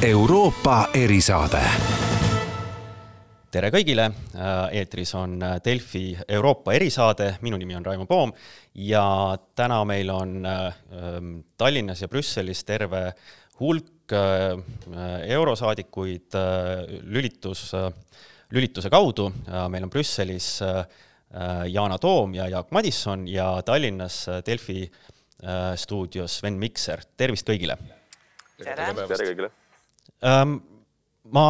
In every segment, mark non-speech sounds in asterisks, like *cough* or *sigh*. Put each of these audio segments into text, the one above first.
Euroopa erisaade. tere kõigile, eetris on Delfi Euroopa erisaade, minu nimi on Raimo Poom ja täna meil on ähm, Tallinnas ja Brüsselis terve hulk äh, eurosaadikuid äh, lülitus, lülituse kaudu. meil on Brüsselis äh, Yana Toom ja Jaak Madisson ja Tallinnas Delfi stuudios Sven Mikser, tervist kõigile! tere, tere kõigile! Ähm, ma,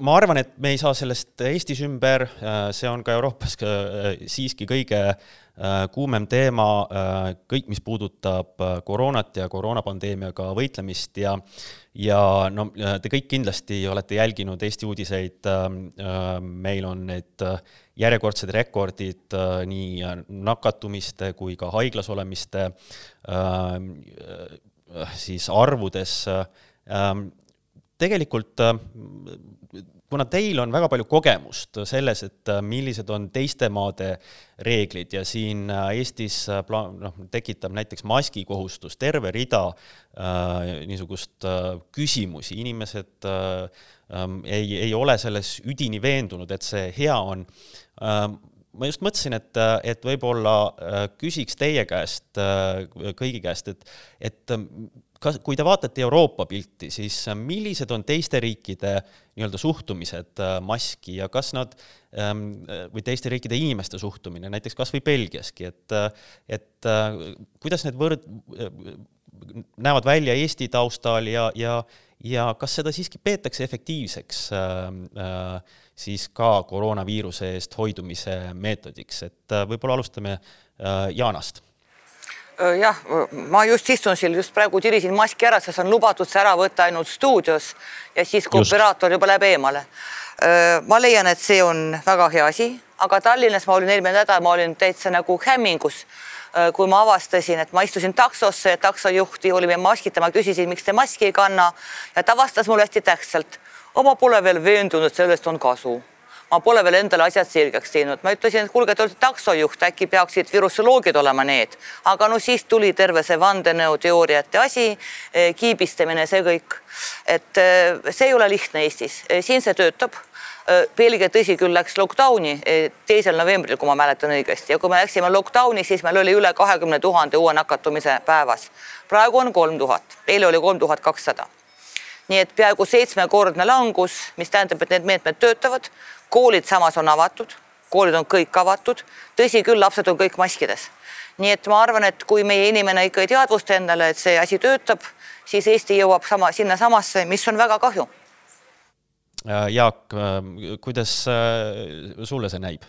ma arvan, et me ei saa sellest Eestis ümber, see on ka Euroopas siiski kõige kuumem teema, kõik, mis puudutab koroonat ja koroonapandeemiaga võitlemist ja ja no te kõik kindlasti olete jälginud Eesti uudiseid, meil on need järjekordsed rekordid nii nakatumiste kui ka haiglas olemiste siis arvudes tegelikult kuna teil on väga palju kogemust selles, et millised on teiste maade reeglid ja siin Eestis pla-, noh, tekitab näiteks maskikohustus terve rida äh, niisugust äh, küsimusi, inimesed äh, ei, ei ole selles üdini veendunud, et see hea on äh,. ma just mõtlesin, et, et võib-olla küsiks teie käest, kõigi käest, et, et kas, kui te vaatate Euroopa pilti, siis millised on teiste riikide nii-öelda suhtumised äh, maski ja kas nad ähm, või teiste riikide inimeste suhtumine, näiteks kas või Belgiaski, et, äh, et äh, kuidas need võrd-, näevad välja Eesti taustal ja, ja, ja kas seda siiski peetakse efektiivseks äh, siis ka koroonaviiruse eest hoidumise meetodiks, et võib-olla alustame äh, Jaanast jah, ma just istun siin, just praegu tirisin maski ära, sest on lubatud see ära võtta ainult stuudios ja siis, kui operaator juba läheb eemale. ma leian, et see on väga hea asi, aga Tallinnas ma olin eelmine nädal, ma olin täitsa nagu hämmingus, kui ma avastasin, et ma istusin taksosse, taksojuhti olime maskita, ma küsisin, miks te maski ei kanna ja ta vastas mulle hästi tähtsalt. ma pole veel veendunud, sellest on kasu ma pole veel endale asjad selgeks teinud, ma ütlesin, et kuulge, te olete taksojuht, äkki peaksid virusoloogid olema need, aga no siis tuli terve see vandenõuteooriate asi, eh, kiibistamine, see kõik. et eh, see ei ole lihtne Eestis, eh, siin see töötab. Belgia, tõsi küll, läks lockdown'i teisel novembril, kui ma mäletan õigesti. Ja kui me läksime lockdown'i, siis meil oli üle kahekümne tuhande uue nakatumise päevas. praegu on kolm tuhat, eile oli kolm tuhat kakssada. Nii et peaaegu seitsmekordne langus, mis tähendab, et need meetmed töötavad. Koolid samas on avatud, koolid on kõik avatud, tõsi küll, lapsed on kõik maskides. nii et ma arvan, et kui meie inimene ikka ei teadvusta endale, et see asi töötab, siis Eesti jõuab sama sinnasamasse, mis on väga kahju. Äh, Jaak, äh, kuidas äh, sulle see näib?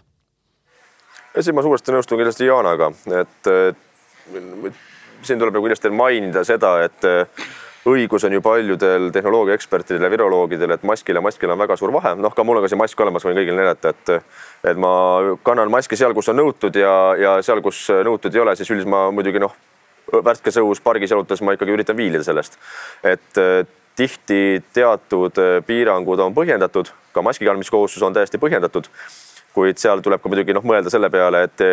siin ma suuresti nõustun kindlasti Jaanaga, et siin tuleb nagu kindlasti mainida seda, et õigus on ju paljudel tehnoloogiaekspertidel ja viroloogidel, et maskil ja maskil on väga suur vahe. noh, ka mul on ka see mask olemas, võin kõigile näidata, et et ma kannan maski seal, kus on nõutud ja, ja seal, kus nõutud ei ole, siis üldiselt ma muidugi noh, värskes õhus pargis jalutades ma ikkagi üritan viilida sellest. et tihti teatud piirangud on põhjendatud, ka maski kandmiskohustus on täiesti põhjendatud kuid seal tuleb ka muidugi noh, mõelda selle peale, et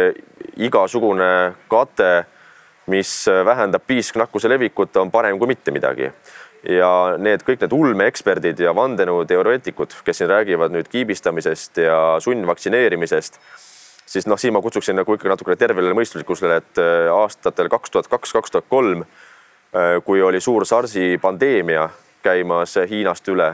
igasugune kate mis vähendab piisknakkuse levikut, on parem kui mitte midagi. ja need kõik need ulmeeksperdid ja vandenõuteoreetikud, kes siin räägivad nüüd kiibistamisest ja sundvaktsineerimisest, siis noh, siin ma kutsuksin nagu ikka natukene tervele mõistuslikkusele, et äh, aastatel kaks tuhat kaks, kaks tuhat kolm, äh, kui oli suur SARS-i pandeemia käimas Hiinast üle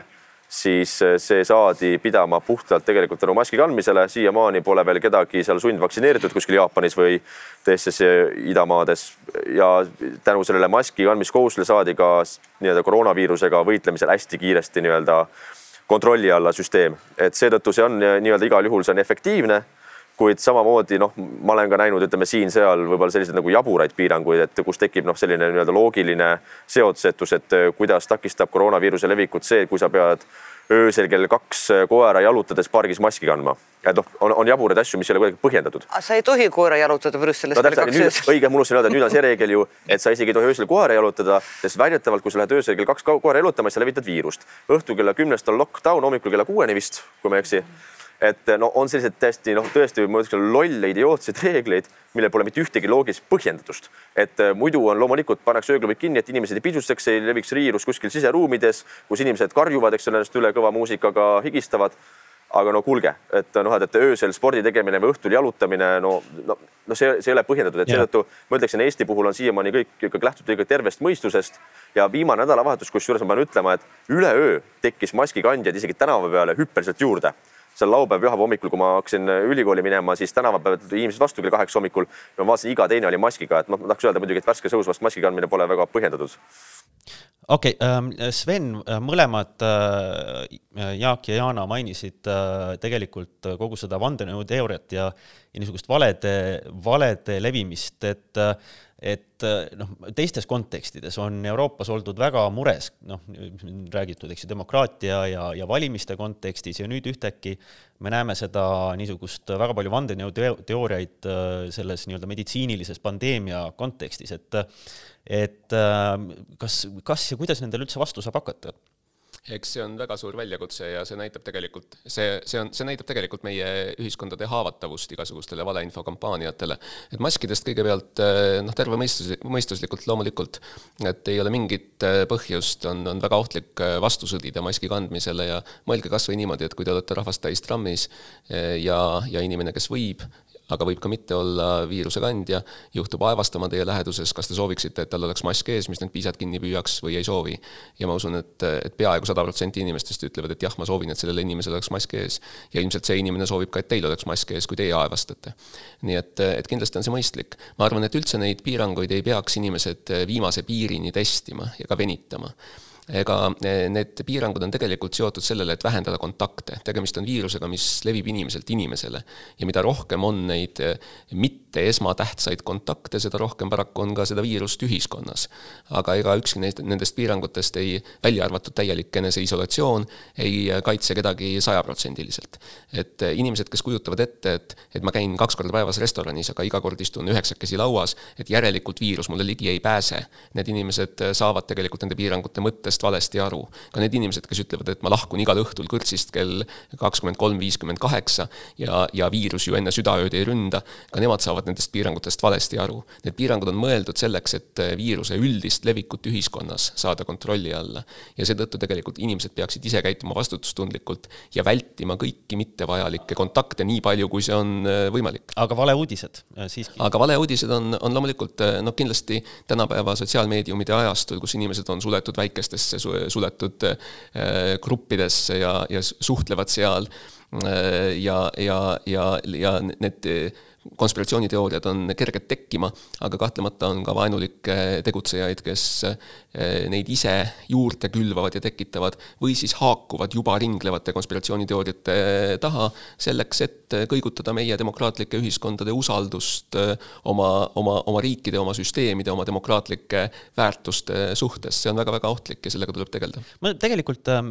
siis eh, see saadi pidama puhtalt tegelikult tänu maski kandmisele. siiamaani pole veel kedagi seal sundvaktsineeritud kuskil Jaapanis või teistes eh, idamaades. Ja tänu sellele maski kandmiskohustusele saadi ka nii-öelda koroonaviirusega võitlemisel hästi kiiresti nii-öelda kontrolli alla süsteem, et seetõttu see on eh, nii-öelda igal juhul, see on efektiivne kuid samamoodi noh, ma olen ka näinud, ütleme siin-seal võib-olla selliseid nagu jaburaid piiranguid, et kus tekib noh, selline nii-öelda loogiline seotusetus, et äh, kuidas takistab koroonaviiruse levikut see, kui sa pead öösel kell kaks äh, koera jalutades pargis maski kandma. et noh, on, on jaburaid asju, mis ei ole kuidagi põhjendatud. sa ei tohi koera jalutada Brüsselis no, kell kaks öösel. õige, ma unustasin öelda, et nüüd on see reegel ju, et sa isegi ei tohi öösel koera jalutada, sest väidetavalt, kui sa lähed öösel kell kaks koera jalutama, siis sa levitad viirust. õhtul kella kümnest on lockdown, hommikul kella kuueni vist, kui ma ei eksi et no on sellised täiesti noh, tõesti ma ütleks lolle idiootseid reegleid, millel pole mitte ühtegi loogilist põhjendatust. et äh, muidu on loomulikult pannakse ööklubid kinni, et inimesed ei pidustaks, ei leviks viirus kuskil siseruumides, kus inimesed karjuvad, eks ole, ennast üle kõva muusikaga higistavad. Aga no kuulge, et noh, et öösel spordi tegemine või õhtul jalutamine, no, no, no see, see ei ole põhjendatud, et seetõttu ma ütleksin, Eesti puhul on siiamaani kõik ikkagi lähtutud ikka tervest mõistusest. Ja viimane nädalavahetus, kusjuures ma pean ütlema, et üleöö tekkis maskikandjaid isegi tänava peale hüppeliselt juurde seal laupäev, pühapäeva hommikul, kui ma hakkasin ülikooli minema, siis tänava peal inimesed vastu kell kaheksa hommikul. ma vaatasin, iga teine oli maskiga, et noh, ma tahaks öelda muidugi, et värskes õhus vast maski kandmine pole väga põhjendatud okei okay,, ähm, Sven, äh, mõlemad äh, Jaak ja Jana mainisid äh, tegelikult kogu seda vandenõuteooriat ja, ja niisugust valede, valede levimist, et et noh, teistes kontekstides on Euroopas oldud väga mures, noh, räägitud, eks ju, demokraatia ja, ja valimiste kontekstis ja nüüd ühtäkki me näeme seda niisugust väga palju vandenõuteooriaid selles nii-öelda meditsiinilises pandeemia kontekstis, et et ähm, kas, kas ja kuidas nendele üldse vastu saab hakata? Eks see on väga suur väljakutse ja see näitab tegelikult, see, see on, see näitab tegelikult meie ühiskondade haavatavust igasugustele valeinfokampaaniatele. et maskidest kõigepealt äh, noh, terve mõistus, mõistuslikult loomulikult, et ei ole mingit äh, põhjust, on, on väga ohtlik äh, vastu sõdida maski kandmisele ja mõelge kas või niimoodi, et kui te olete rahvast täis trammis ja, ja inimene, kes võib aga võib ka mitte olla viiruse kandja, juhtub aevastama teie läheduses, kas te sooviksite, et tal oleks mask ees, mis need piisad kinni püüaks või ei soovi. ja ma usun, et, et peaaegu sada protsenti inimestest ütlevad, et jah, ma soovin, et sellel inimesel oleks mask ees. ja ilmselt see inimene soovib ka, et teil oleks mask ees, kui teie aevastate. nii et, et kindlasti on see mõistlik. ma arvan, et üldse neid piiranguid ei peaks inimesed viimase piirini testima ja ka venitama ega eh, need piirangud on tegelikult seotud sellele, et vähendada kontakte. tegemist on viirusega, mis levib inimeselt inimesele. ja mida rohkem on neid eh, mitte esmatähtsaid kontakte, seda rohkem paraku on ka seda viirust ühiskonnas. aga ega ükski neist, nendest piirangutest ei, välja arvatud täielik eneseisolatsioon, ei kaitse kedagi sajaprotsendiliselt. et eh, inimesed, kes kujutavad ette, et, et ma käin kaks korda päevas restoranis, aga iga kord istun üheksakesi lauas, et järelikult viirus mulle ligi ei pääse. Need inimesed saavad tegelikult nende piirangute mõttes asjadest valesti aru. ka need inimesed, kes ütlevad, et ma lahkun igal õhtul kõrtsist kell kakskümmend kolm, viiskümmend kaheksa ja, ja viirus ju enne südaööd ei ründa, ka nemad saavad nendest piirangutest valesti aru. Need piirangud on mõeldud selleks, et viiruse üldist levikut ühiskonnas saada kontrolli alla. ja seetõttu tegelikult inimesed peaksid ise käituma vastutustundlikult ja vältima kõiki mittevajalikke kontakte nii palju, kui see on äh, võimalik. aga valeuudised äh, siiski? aga valeuudised on, on loomulikult noh, kindlasti tänapäeva sotsiaalmeediumide ajastul, kus inimesed on suletud väikestesse väikestesse suletud äh, gruppidesse ja, ja suhtlevad seal äh, ja, ja, ja, ja need konspiratsiooniteooriad on kerged tekkima, aga kahtlemata on ka vaenulikke tegutsejaid, kes eh, neid ise juurde külvavad ja tekitavad või siis haakuvad juba ringlevate konspiratsiooniteooriate taha selleks, et kõigutada meie demokraatlike ühiskondade usaldust eh, oma, oma, oma riikide, oma süsteemide, oma demokraatlike väärtuste suhtes. see on väga-väga ohtlik ja sellega tuleb tegeleda. ma tegelikult äh,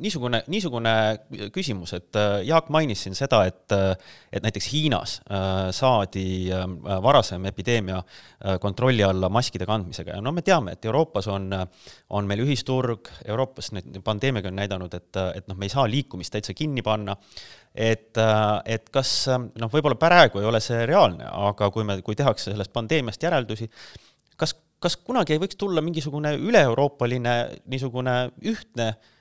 niisugune, niisugune küsimus, et Jaak mainis siin seda, et, et näiteks Hiinas äh, Äh, saadi äh, varasem epideemia äh, kontrolli alla maskide kandmisega. Ja no me teame, et Euroopas on, on meil ühisturg, Euroopas nüüd pandeemiaga on näidanud, et, et noh, me ei saa liikumist täitsa kinni panna, et, et kas noh, võib-olla praegu ei ole see reaalne, aga kui me, kui tehakse sellest pandeemiast järeldusi, kas, kas kunagi ei võiks tulla mingisugune üle-euroopaline niisugune ühtne äh, Äh,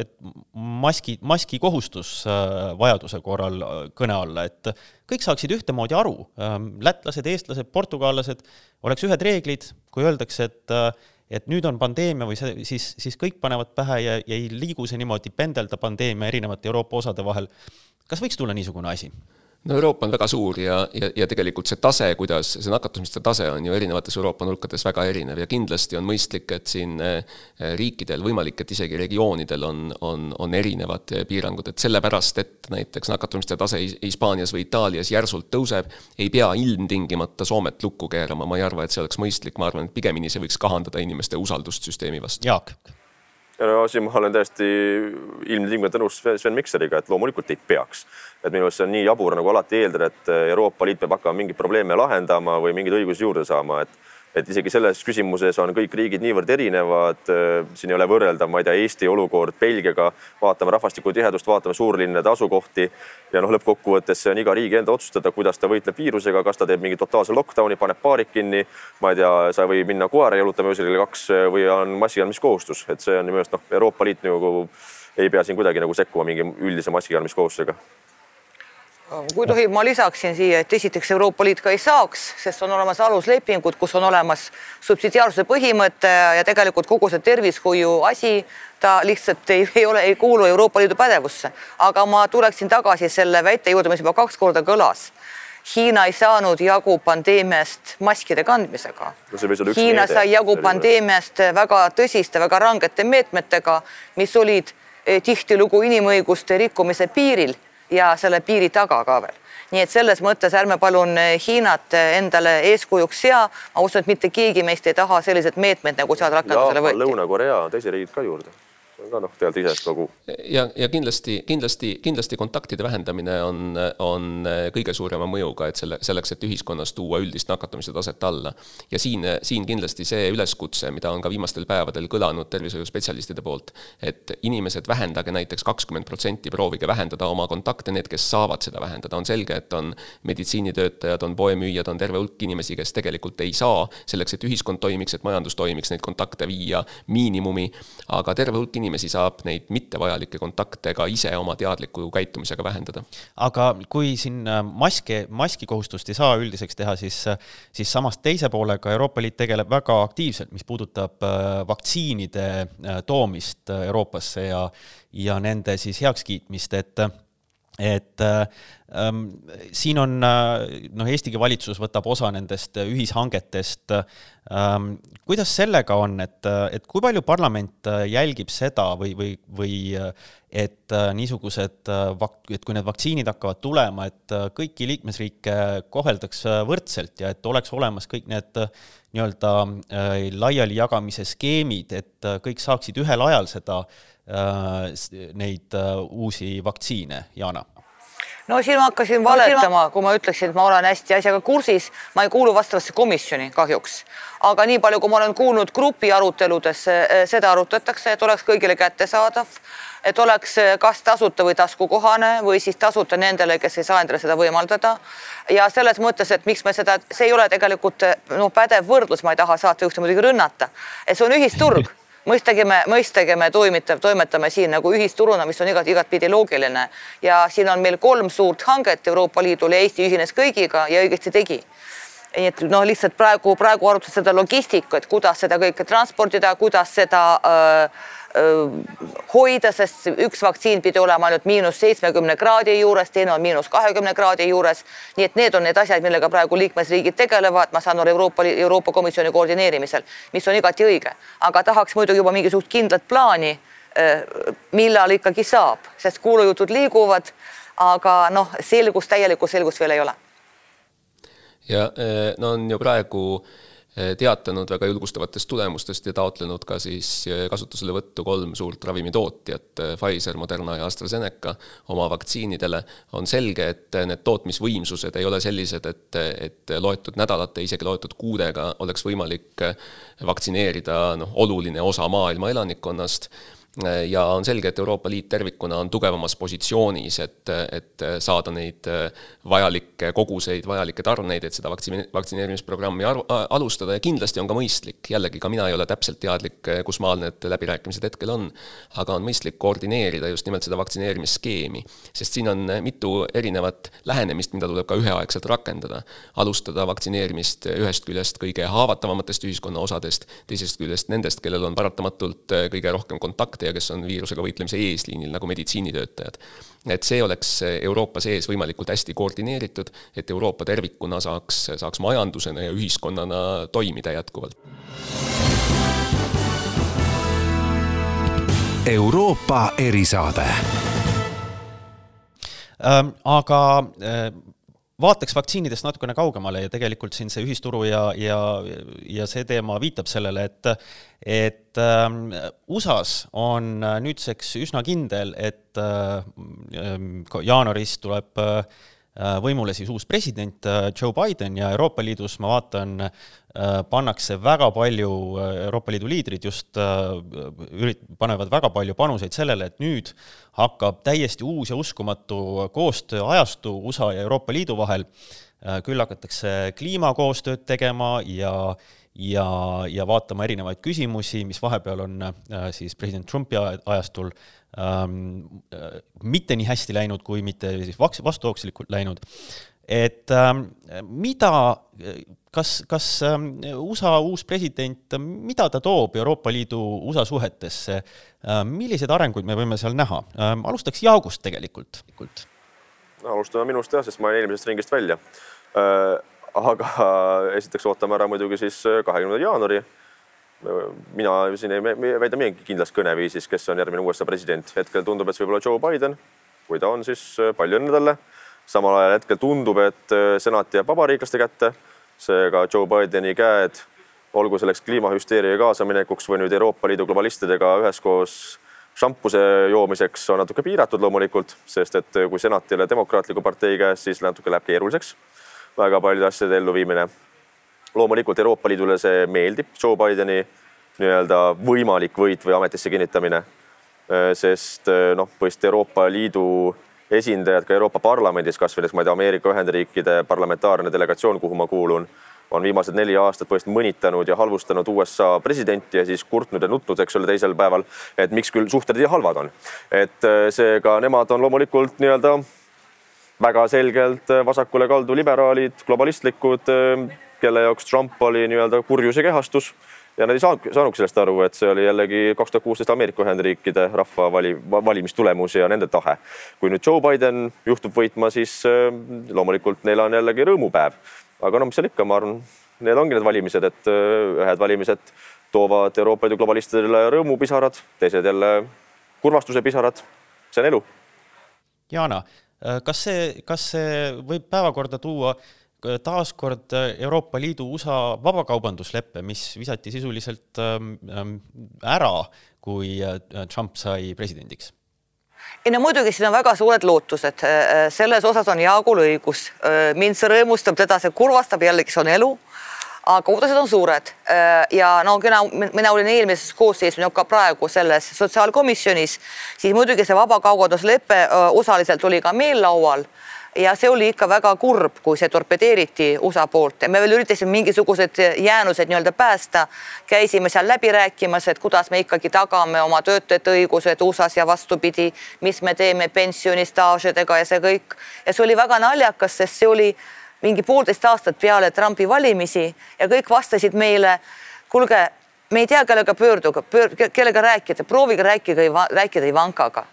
et maski, maski kohustus äh, vajaduse korral äh, kõne alla, et kõik saaksid ühtemoodi aru, lätlased, eestlased, portugallased, oleks ühed reeglid, kui öeldakse, et et nüüd on pandeemia või see, siis, siis kõik panevad pähe ja, ja ei liigu see niimoodi pendelda pandeemia erinevate Euroopa osade vahel. kas võiks tulla niisugune asi? No Euroopa on väga suur ja, ja, ja tegelikult see tase, kuidas see nakatumiste tase on ju erinevates Euroopa nurkades väga erinev ja kindlasti on mõistlik, et siin eh, riikidel, võimalik, et isegi regioonidel on, on, on erinevad piirangud, et sellepärast, et näiteks nakatumiste tase Hispaanias või Itaalias järsult tõuseb, ei pea ilmtingimata Soomet lukku keerama, ma ei arva, et see oleks mõistlik, ma arvan, et pigemini see võiks kahandada inimeste usaldust süsteemi vastu. Jaak no siin ma olen täiesti ilmtingimata nõus Sven Mikseriga, et loomulikult ei peaks. Et minu arust see on nii jabur nagu alati eeldada, et Euroopa Liit peab hakkama mingeid probleeme lahendama või mingeid õigusi juurde saama, et et isegi selles küsimuses on kõik riigid niivõrd erinevad. siin ei ole võrrelda, ma ei tea, Eesti olukord Belgiaga, vaatame rahvastikutihedust, vaatame suurlinnade asukohti ja noh, lõppkokkuvõttes see on iga riigi enda otsustada, kuidas ta võitleb viirusega, kas ta teeb mingi totaalse lockdown'i, paneb baarid kinni. ma ei tea, sa ei või minna koera jalutama öösel kell kaks või on massikandmiskohustus, et see on minu meelest noh, Euroopa Liit nagu ei pea siin kuidagi nagu sekkuma mingi üldise massikandmiskohustusega kui tohib, ma lisaksin siia, et esiteks Euroopa Liit ka ei saaks, sest on olemas aluslepingud, kus on olemas subsidiaarsuse põhimõte ja tegelikult kogu see tervishoiu asi, ta lihtsalt ei, ei ole, ei kuulu Euroopa Liidu pädevusse. aga ma tuleksin tagasi selle väite juurde, mis juba kaks korda kõlas. Hiina ei saanud jagu pandeemiast maskide kandmisega no. Hiina sai jagu pandeemiast väga tõsiste, väga rangete meetmetega, mis olid eh, tihtilugu inimõiguste rikkumise piiril ja selle piiri taga ka veel. nii et selles mõttes ärme palun Hiinat endale eeskujuks sea. ma usun, et mitte keegi meist ei taha selliseid meetmeid, nagu seal rakendusele võeti. Lõuna-Korea, teised riigid ka juurde ka noh, tegelikult iseenesest kogu. ja, ja kindlasti, kindlasti, kindlasti kontaktide vähendamine on, on kõige suurema mõjuga, et selle, selleks, et ühiskonnas tuua üldist nakatumise taset alla. ja siin, siin kindlasti see üleskutse, mida on ka viimastel päevadel kõlanud tervishoiuspetsialistide poolt, et inimesed, vähendage näiteks kakskümmend protsenti, proovige vähendada oma kontakte, need, kes saavad seda vähendada, on selge, et on meditsiinitöötajad, on poemüüjad, on terve hulk inimesi, kes tegelikult ei saa selleks, et ühiskond toimiks, et majandus toimiks, neid kontakte viia miinimumi, aga terve hulk inimesi inimesi saab neid mittevajalikke kontakte ka ise oma teadliku käitumisega vähendada. aga kui siin äh, maske, maskikohustust ei saa üldiseks teha, siis, äh, siis samas teise poolega Euroopa Liit tegeleb väga aktiivselt, mis puudutab äh, vaktsiinide toomist Euroopasse ja, ja nende siis heakskiitmist, et et siin on noh, Eestigi valitsus võtab osa nendest ühishangetest ähm,. kuidas sellega on, et, et kui palju parlament jälgib seda või, või, või et niisugused et kui need vaktsiinid hakkavad tulema, et kõiki liikmesriike koheldaks võrdselt ja et oleks olemas kõik need nii-öelda äh, laialijagamise skeemid, et kõik saaksid ühel ajal seda äh, neid äh, uusi vaktsiine, Jana no siin ma hakkasin valetama, kui ma ütleksin, et ma olen hästi asjaga kursis, ma ei kuulu vastavasse komisjoni kahjuks. aga nii palju, kui ma olen kuulnud grupi aruteludes, eh, seda arutatakse, et oleks kõigile kättesaadav, et oleks eh, kas tasuta või taskukohane või siis tasuta nendele, kes ei saa endale seda võimaldada. ja selles mõttes, et miks me seda, see ei ole tegelikult noh, pädev võrdlus, ma ei taha saatejuhti muidugi rünnata, et see on ühisturg *laughs* mõistagi me, mõistagi me toimetab, toimetame siin nagu ühisturuna, mis on igat, igatpidi loogiline. Ja siin on meil kolm suurt hanget Euroopa Liidul ja Eesti ühines kõigiga ja õigesti tegi. Nii et noh, lihtsalt praegu, praegu arutatakse seda logistikat, kuidas seda kõike transportida, kuidas seda äh, hoida, sest üks vaktsiin pidi olema ainult miinus seitsmekümne kraadi juures, teine on miinus kahekümne kraadi juures. nii et need on need asjad, millega praegu liikmesriigid tegelevad, ma saan aru Euroopa, Euroopa Komisjoni koordineerimisel, mis on igati õige, aga tahaks muidugi juba mingisugust kindlat plaani, millal ikkagi saab, sest kuulujutud liiguvad, aga noh, selgust, täielikku selgust veel ei ole. ja no on ju praegu äh, teatanud väga julgustavatest tulemustest ja taotlenud ka siis eh, kasutuselevõttu kolm suurt ravimitootjat, eh, Pfizer, Moderna ja AstraZeneca oma vaktsiinidele. on selge, et need tootmisvõimsused ei ole sellised, et, et loetud nädalate, isegi loetud kuudega oleks võimalik vaktsineerida noh, oluline osa maailma elanikkonnast ja on selge, et Euroopa Liit tervikuna on tugevamas positsioonis, et, et saada neid vajalikke koguseid, vajalikke tarneid, et seda vaktsine-, vaktsineerimisprogrammi aru, alustada ja kindlasti on ka mõistlik, jällegi ka mina ei ole täpselt teadlik, kus maal need läbirääkimised hetkel on, aga on mõistlik koordineerida just nimelt seda vaktsineerimisskeemi. sest siin on mitu erinevat lähenemist, mida tuleb ka üheaegselt rakendada. alustada vaktsineerimist ühest küljest kõige haavatavamatest ühiskonna osadest, teisest küljest nendest, kellel on paratamatult kõige rohkem kontakte ja kes on viirusega võitlemise eesliinil, nagu meditsiinitöötajad. et see oleks Euroopa sees võimalikult hästi koordineeritud, et Euroopa tervikuna saaks, saaks majandusena ja ühiskonnana toimida jätkuvalt. Euroopa erisaade ähm,. aga äh, vaataks vaktsiinidest natukene kaugemale ja tegelikult siin see ühisturu ja, ja, ja see teema viitab sellele, et et äh, USA-s on nüüdseks üsna kindel, et äh, jaanuaris tuleb äh, võimule siis uus president Joe Biden ja Euroopa Liidus ma vaatan, pannakse väga palju, Euroopa Liidu liidrid just ürit-, panevad väga palju panuseid sellele, et nüüd hakkab täiesti uus ja uskumatu koostööajastu USA ja Euroopa Liidu vahel, küll hakatakse kliimakoostööd tegema ja ja, ja vaatama erinevaid küsimusi, mis vahepeal on äh, siis president Trumpi ajastul ähm, äh, mitte nii hästi läinud, kui mitte siis vastuvookslikult läinud. et ähm, mida, kas, kas ähm, USA uus president, mida ta toob Euroopa Liidu USA suhetesse äh,, milliseid arenguid me võime seal näha ähm,? alustaks Jaagust tegelikult. alustame minust jah, sest ma olen eelmisest ringist välja äh, aga esiteks ootame ära muidugi siis äh, kahekümnenda jaanuari. Mina siin ei väida midagi kindlas kõneviisis, kes on järgmine USA president. hetkel tundub, et see võib olla Joe Biden. kui ta on, siis äh, palju õnne talle. samal ajal hetkel tundub, et äh, senat jääb vabariiklaste kätte. seega Joe Bideni käed, olgu selleks kliimahüsteeria kaasaminekuks või nüüd Euroopa Liidu globalistidega üheskoos šampuse joomiseks on natuke piiratud loomulikult, sest et kui senat ei ole demokraatliku partei käes, siis natuke läheb keeruliseks väga paljude asjade elluviimine. Loomulikult Euroopa Liidule see meeldib, Joe Bideni nii-öelda võimalik võit või ametisse kinnitamine. Äh, sest äh, noh, põhimõtteliselt Euroopa Liidu esindajad ka Euroopa Parlamendis, kasvõi näiteks ma ei tea, Ameerika Ühendriikide parlamentaarne delegatsioon, kuhu ma kuulun, on viimased neli aastat põhimõtteliselt mõnitanud ja halvustanud USA presidenti ja siis kurtnud ja nutnud, eks ole, teisel päeval, et miks küll suhted nii halvad on. et äh, seega nemad on loomulikult nii-öelda väga selgelt vasakule kaldu liberaalid, globalistlikud, kelle jaoks Trump oli nii-öelda kurjuse kehastus ja nad ei saanud, saanudki sellest aru, et see oli jällegi kaks tuhat kuusteist Ameerika Ühendriikide rahva vali, valimistulemus ja nende tahe. kui nüüd Joe Biden juhtub võitma, siis äh, loomulikult neil on jällegi rõõmupäev. aga no mis seal ikka, ma arvan, need ongi need valimised, et ühed valimised toovad Euroopa Liidu globalistidele rõõmupisarad, teised jälle kurvastuse pisarad. see on elu. Jana Äh, kas see, kas see võib päevakorda tuua äh, taaskord äh, Euroopa Liidu USA vabakaubandusleppe, mis visati sisuliselt ähm, ähm, ära, kui Trump sai presidendiks? ei no muidugi siin on väga suured lootused, selles osas on Jaagul õigus, mind see rõõmustab, teda see kurvastab, jällegi see on elu. Aga ootused on suured. Äh, ja no mina, mina olin eelmises koosseisus ja ka praegu selles sotsiaalkomisjonis, siis muidugi see vabakaubanduslepe äh, osaliselt oli ka meil laual ja see oli ikka väga kurb, kui see torpedeeriti USA poolt ja me veel üritasime mingisugused jäänused nii-öelda päästa. käisime seal läbi rääkimas, et kuidas me ikkagi tagame oma töötajate õigused USA-s ja vastupidi, mis me teeme pensionistaažidega ja see kõik ja see oli väga naljakas, sest see oli mingi poolteist aastat peale Trumpi valimisi ja kõik vastasid meile, kuulge, me ei tea, kellega pöörduge pöör,, kellega rääkida, proovige rääkida, rääkida Ivankaga.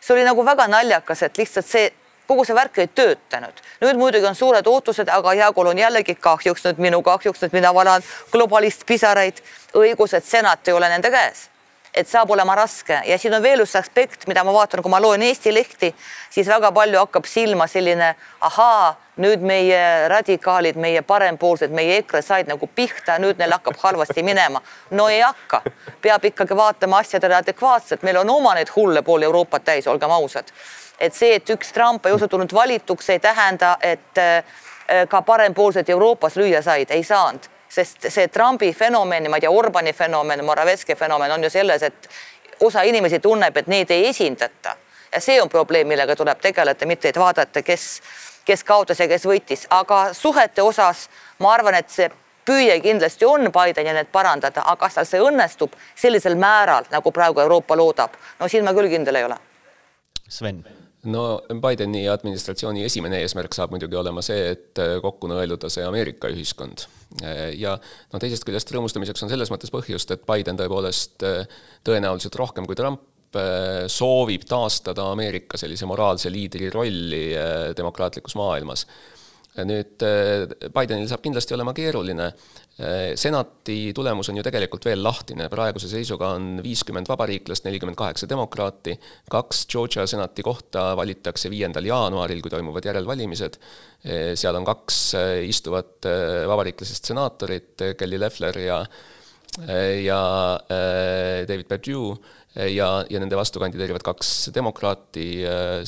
see oli nagu väga naljakas, et lihtsalt see kogu see värk ei töötanud. nüüd muidugi on suured ootused, aga Jaagul on jällegi kahjuks nüüd minu kahjuks nüüd mina valan globalist pisaraid, õigus, et senat ei ole nende käes et saab olema raske. Ja siin on veel üks aspekt, mida ma vaatan, kui ma loen Eesti lehti, siis väga palju hakkab silma selline ahaa, nüüd meie radikaalid, meie parempoolsed, meie EKRE said nagu pihta, nüüd neil hakkab halvasti minema. no ei hakka, peab ikkagi vaatama asjadele adekvaatselt, meil on oma neid hulle pool Euroopat täis, olgem ausad. et see, et üks Trump ei osutunud valituks, ei tähenda, et äh, ka parempoolsed Euroopas lüüa said, ei saanud sest see Trumpi fenomen, ma ei tea, Orbani fenomen, Moravetski fenomen on ju selles, et osa inimesi tunneb, et neid ei esindata. Ja see on probleem, millega tuleb tegeleda, mitte et vaadata, kes, kes kaotas ja kes võitis, aga suhete osas ma arvan, et see püüe kindlasti on Bideni need parandada, aga kas tal see õnnestub sellisel määral, nagu praegu Euroopa loodab, no siin ma küll kindel ei ole. Sven no Bideni administratsiooni esimene eesmärk saab muidugi olema see, et äh, kokku nõeluda see Ameerika ühiskond. Äh, ja no teisest küljest rõõmustamiseks on selles mõttes põhjust, et Biden tõepoolest äh, tõenäoliselt rohkem kui Trump soovib taastada Ameerika sellise moraalse liidri rolli demokraatlikus maailmas nüüd äh, Bidenil saab kindlasti olema keeruline. Äh, senati tulemus on ju tegelikult veel lahtine, praeguse seisuga on viiskümmend vabariiklast, nelikümmend kaheksa demokraati, kaks Georgia senati kohta valitakse viiendal jaanuaril, kui toimuvad järelvalimised. Äh, seal on kaks istuvat vabariiklasest senaatorit, Kelly Leffler ja ja David Perdue ja, ja nende vastu kandideerivad kaks demokraati,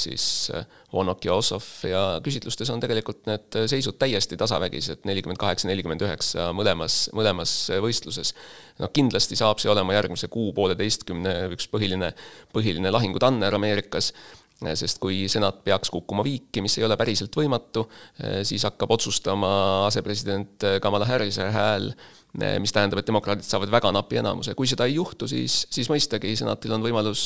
siis Warnock ja Ossoff ja küsitlustes on tegelikult need seisud täiesti tasavägised, nelikümmend kaheksa, nelikümmend üheksa mõlemas, mõlemas võistluses. noh, kindlasti saab see olema järgmise kuu-pooleteistkümne üks põhiline, põhiline lahingutanner Ameerikas sest kui senat peaks kukkuma viiki, mis ei ole päriselt võimatu, siis hakkab otsustama asepresident Kamala Harrise hääl, mis tähendab, et demokraadid saavad väga napi enamuse. kui seda ei juhtu, siis, siis mõistagi senatil on võimalus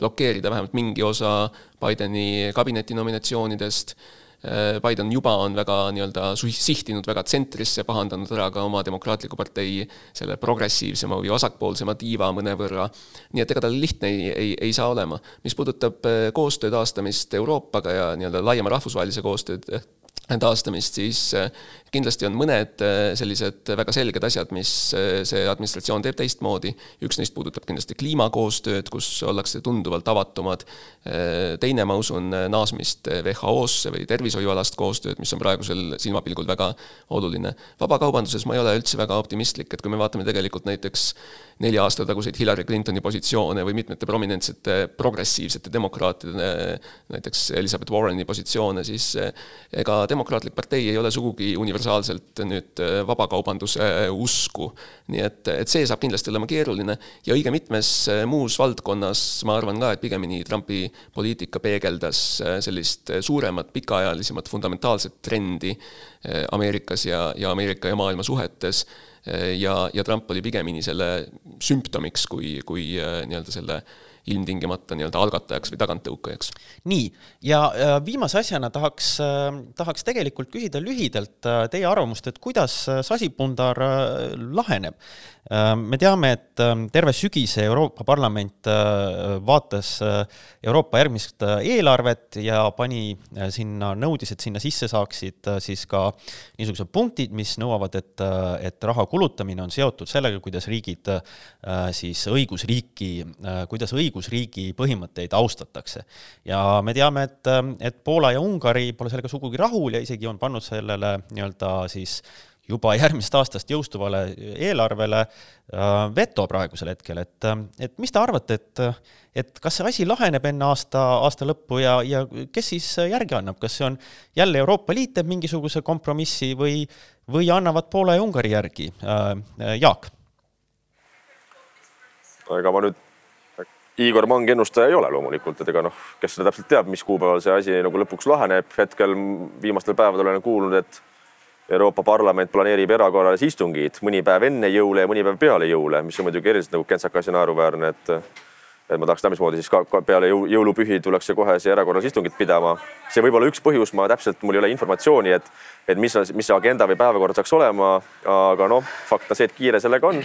blokeerida vähemalt mingi osa Bideni kabineti nominatsioonidest Äh, Biden juba on väga nii-öelda sihtinud väga tsentrisse, pahandanud ära ka oma demokraatliku partei selle progressiivsema või vasakpoolsema tiiva mõnevõrra. nii et ega tal lihtne ei, ei, ei saa olema. mis puudutab koostöö taastamist Euroopaga ja nii-öelda laiema rahvusvahelise koostöö taastamist, siis äh, kindlasti on mõned äh, sellised väga selged asjad, mis äh, see administratsioon teeb teistmoodi. üks neist puudutab kindlasti kliimakoostööd, kus ollakse tunduvalt avatumad. teine, ma usun, naasmist WHO-sse või tervishoiualast koostööd, mis on praegusel silmapilgul väga oluline. vabakaubanduses ma ei ole üldse väga optimistlik, et kui me vaatame tegelikult näiteks nelja aasta taguseid Hillary Clintoni positsioone või mitmete prominentsete progressiivsete demokraatide, näiteks Elizabeth Warreni positsioone, siis ega demokraatlik partei ei ole sugugi universaalselt nüüd äh, vabakaubanduse äh, usku. nii et, et see saab kindlasti olema keeruline ja õige mitmes äh, muus valdkonnas ma arvan ka, et pigemini Trumpi poliitika peegeldas sellist suuremat, pikaajalisemat, fundamentaalset trendi Ameerikas ja, ja Ameerika ja maailma suhetes ja, ja Trump oli pigemini selle sümptomiks kui, kui nii-öelda selle ilmtingimata nii-öelda algatajaks või taganttõukajaks. nii, ja viimase asjana tahaks, äh, tahaks tegelikult küsida lühidalt äh, teie arvamust, et kuidas äh, sasipundar laheneb. me teame, et terve sügise Euroopa Parlament vaatas Euroopa järgmist eelarvet ja pani sinna, nõudis, et sinna sisse saaksid siis ka niisugused punktid, mis nõuavad, et, et raha kulutamine on seotud sellega, kuidas riigid siis õigusriiki, kuidas õigus õigusriigi põhimõtteid austatakse. ja me teame, et, et Poola ja Ungari pole sellega sugugi rahul ja isegi on pannud sellele nii-öelda siis juba järgmisest aastast jõustuvale eelarvele äh, veto praegusel hetkel, et, et mis te arvate, et, et kas see asi laheneb enne aasta, aasta lõppu ja, ja kes siis järgi annab, kas see on jälle Euroopa Liit teeb mingisuguse kompromissi või, või annavad Poola ja Ungari järgi äh,? Jaak? ega ma nüüd Igor Mang ennustaja ei ole loomulikult, et ega noh, kes seda täpselt teab, mis kuupäeval see asi nagu lõpuks laheneb, hetkel viimastel päevadel olen kuulnud, et Euroopa Parlament planeerib erakorralisi istungeid mõni päev enne jõule ja mõni päev peale jõule, mis on muidugi eriliselt nagu kentsakas ja naeruväärne, et et ma tahaks teada, mismoodi siis ka, ka peale jõu, jõulupühi tullakse kohe see erakorralist istungit pidama. see võib olla üks põhjus, ma täpselt, mul ei ole informatsiooni, et, et mis, mis see agenda või päevakord saaks olema, aga noh, fakt on see, et kiire sellega on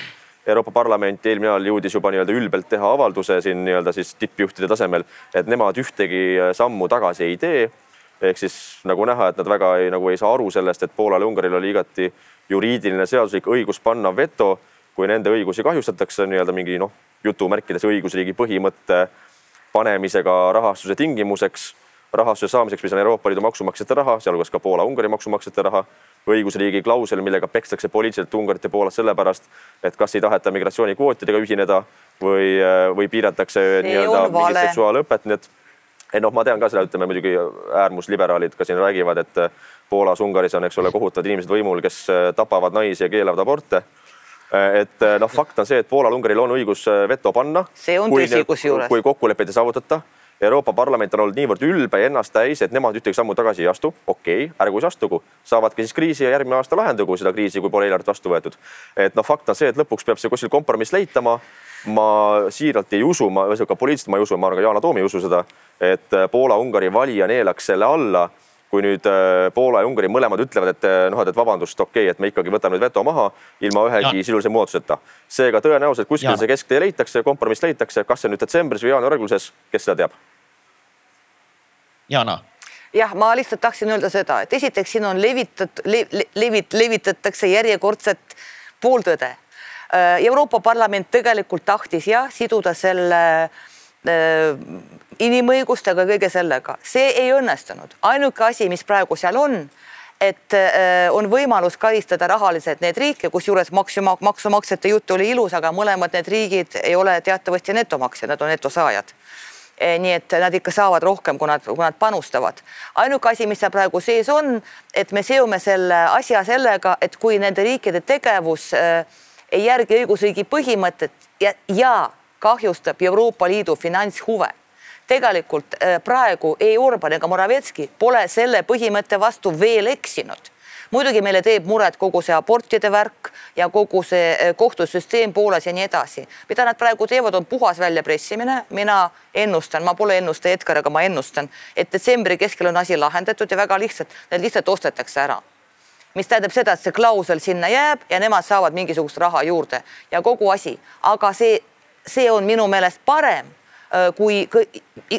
Euroopa Parlament eelmine nädal jõudis juba nii-öelda ülbelt teha avalduse siin nii-öelda siis tippjuhtide tasemel, et nemad ühtegi äh, sammu tagasi ei tee. ehk siis nagu näha, et nad väga ei, nagu ei saa aru sellest, et Poolal ja Ungaril oli igati juriidiline seaduslik õigus panna veto, kui nende õigusi kahjustatakse nii-öelda mingi noh, jutumärkides õigusriigi põhimõtte panemisega rahastuse tingimuseks, rahastuse saamiseks, mis on Euroopa Liidu maksumaksjate raha, sealhulgas ka Poola-Ungari maksumaksjate raha õigusriigi klausel, millega pekstakse poliitiliselt Ungarit ja Poolat sellepärast, et kas ei taheta migratsioonikvootidega ühineda või, või piiratakse nii-öelda mingit seksuaalõpet, nii et ei noh, ma tean ka seda, ütleme muidugi äärmusliberaalid ka siin räägivad, et Poolas, Ungaris on, eks ole, kohutavad inimesed võimul, kes tapavad naisi ja keelavad aborte et noh, fakt on see, et Poolal, Ungaril on õigus veto panna. see on tõsi kusjuures. kui kokkuleppeid ei saavutata Euroopa Parlament on olnud niivõrd ülbe ja ennast täis, et nemad ühtegi sammu tagasi ei astu. okei okay,, ärgu siis astugu, saavadki siis kriisi ja järgmine aasta lahendagu seda kriisi, kui pole eelarvet vastu võetud. et noh, fakt on see, et lõpuks peab see kuskil kompromiss leitama. ma siiralt ei usu, ma ka poliitiliselt ma ei usu, ma arvan ka Yana Toom ei usu seda, et Poola-Ungari valija neelaks selle alla kui nüüd äh, Poola ja Ungari mõlemad ütlevad, et äh, noh, et vabandust, okei okay,, et me ikkagi võtame nüüd veto maha ilma ühegi sisulise muudatuseta. seega tõenäoliselt kuskil ja. see kesktee leitakse, kompromiss leitakse, kas see nüüd detsembris või jaanuari alguses, kes seda teab Jana jah, ma lihtsalt tahtsin öelda seda, et esiteks siin on levitatud le,, levit-, levitatakse järjekordset pooltõde. Äh, Euroopa Parlament tegelikult tahtis jah, siduda selle äh, inimõigustega, kõige sellega, see ei õnnestunud. ainuke asi, mis praegu seal on, et on võimalus karistada rahaliselt need riike, kusjuures maksu, maksumaksjate jutt oli ilus, aga mõlemad need riigid ei ole teatavasti netomaksjad, nad on netosaajad nii et nad ikka saavad rohkem, kui nad, kui nad panustavad. ainuke asi, mis seal praegu sees on, et me seome selle asja sellega, et kui nende riikide tegevus äh, ei järgi õigusriigi põhimõtet ja, ja kahjustab Euroopa Liidu finantshuve. Tegelikult äh, praegu ei Orban ega Moravetski pole selle põhimõtte vastu veel eksinud muidugi meile teeb muret kogu see abortide värk ja kogu see eh, kohtusüsteem Poolas ja nii edasi. mida nad praegu teevad, on puhas väljapressimine, mina ennustan, ma pole ennustaja Edgar, aga ma ennustan, et detsembri keskel on asi lahendatud ja väga lihtsalt, need lihtsalt ostetakse ära. Mis tähendab seda, et see klausel sinna jääb ja nemad saavad mingisugust raha juurde. Ja kogu asi, aga see, see on minu meelest parem kui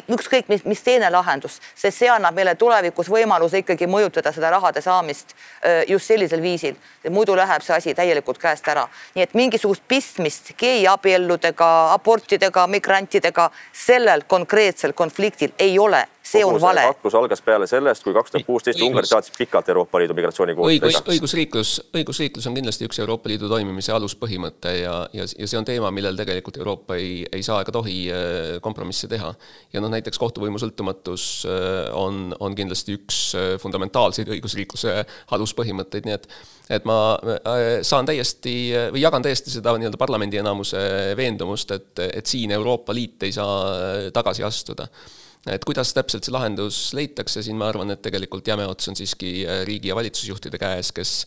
ükskõik mis, mis teine lahendus, sest see annab meile tulevikus võimaluse ikkagi mõjutada seda rahade saamist äh, just sellisel viisil. muidu läheb see asi täielikult käest ära, nii et mingisugust pistmist geiabielludega, abortidega, migrantidega sellel konkreetsel konfliktil ei ole see on vale. kaklus algas peale sellest, kui kaks tuhat kuusteist Ungari saatis pikalt Euroopa Liidu migratsioonikvooti. õigus, õigusriiklus, õigusriiklus on kindlasti üks Euroopa Liidu toimimise aluspõhimõte ja, ja, ja see on teema, millel tegelikult Euroopa ei, ei saa ega tohi äh, kompromisse teha. ja noh, näiteks kohtuvõimu sõltumatus äh, on, on kindlasti üks äh, fundamentaalseid õigusriikluse aluspõhimõtteid, nii et et ma saan täiesti või jagan täiesti seda nii-öelda parlamendi enamuse veendumust, et, et siin Euroopa Liit ei saa tagasi astuda et kuidas täpselt see lahendus leitakse, siin ma arvan, et tegelikult jäme ots on siiski äh, riigi- ja valitsusjuhtide käes, kes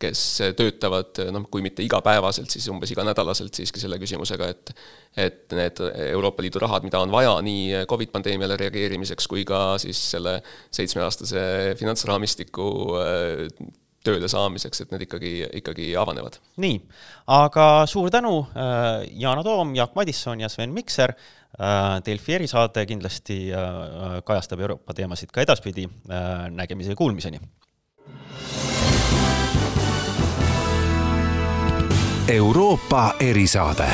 kes töötavad noh, kui mitte igapäevaselt, siis umbes iganädalaselt siiski selle küsimusega, et et need Euroopa Liidu rahad, mida on vaja nii Covid pandeemiale reageerimiseks kui ka siis selle seitsmeaastase finantsraamistiku äh, tööle saamiseks, et need ikkagi, ikkagi avanevad. nii, aga suur tänu, äh, Yana Toom, Jaak Madisson ja Sven Mikser Äh, Delfi erisaade kindlasti äh, kajastab Euroopa teemasid ka edaspidi, äh, nägemise ja kuulmiseni! Euroopa erisaade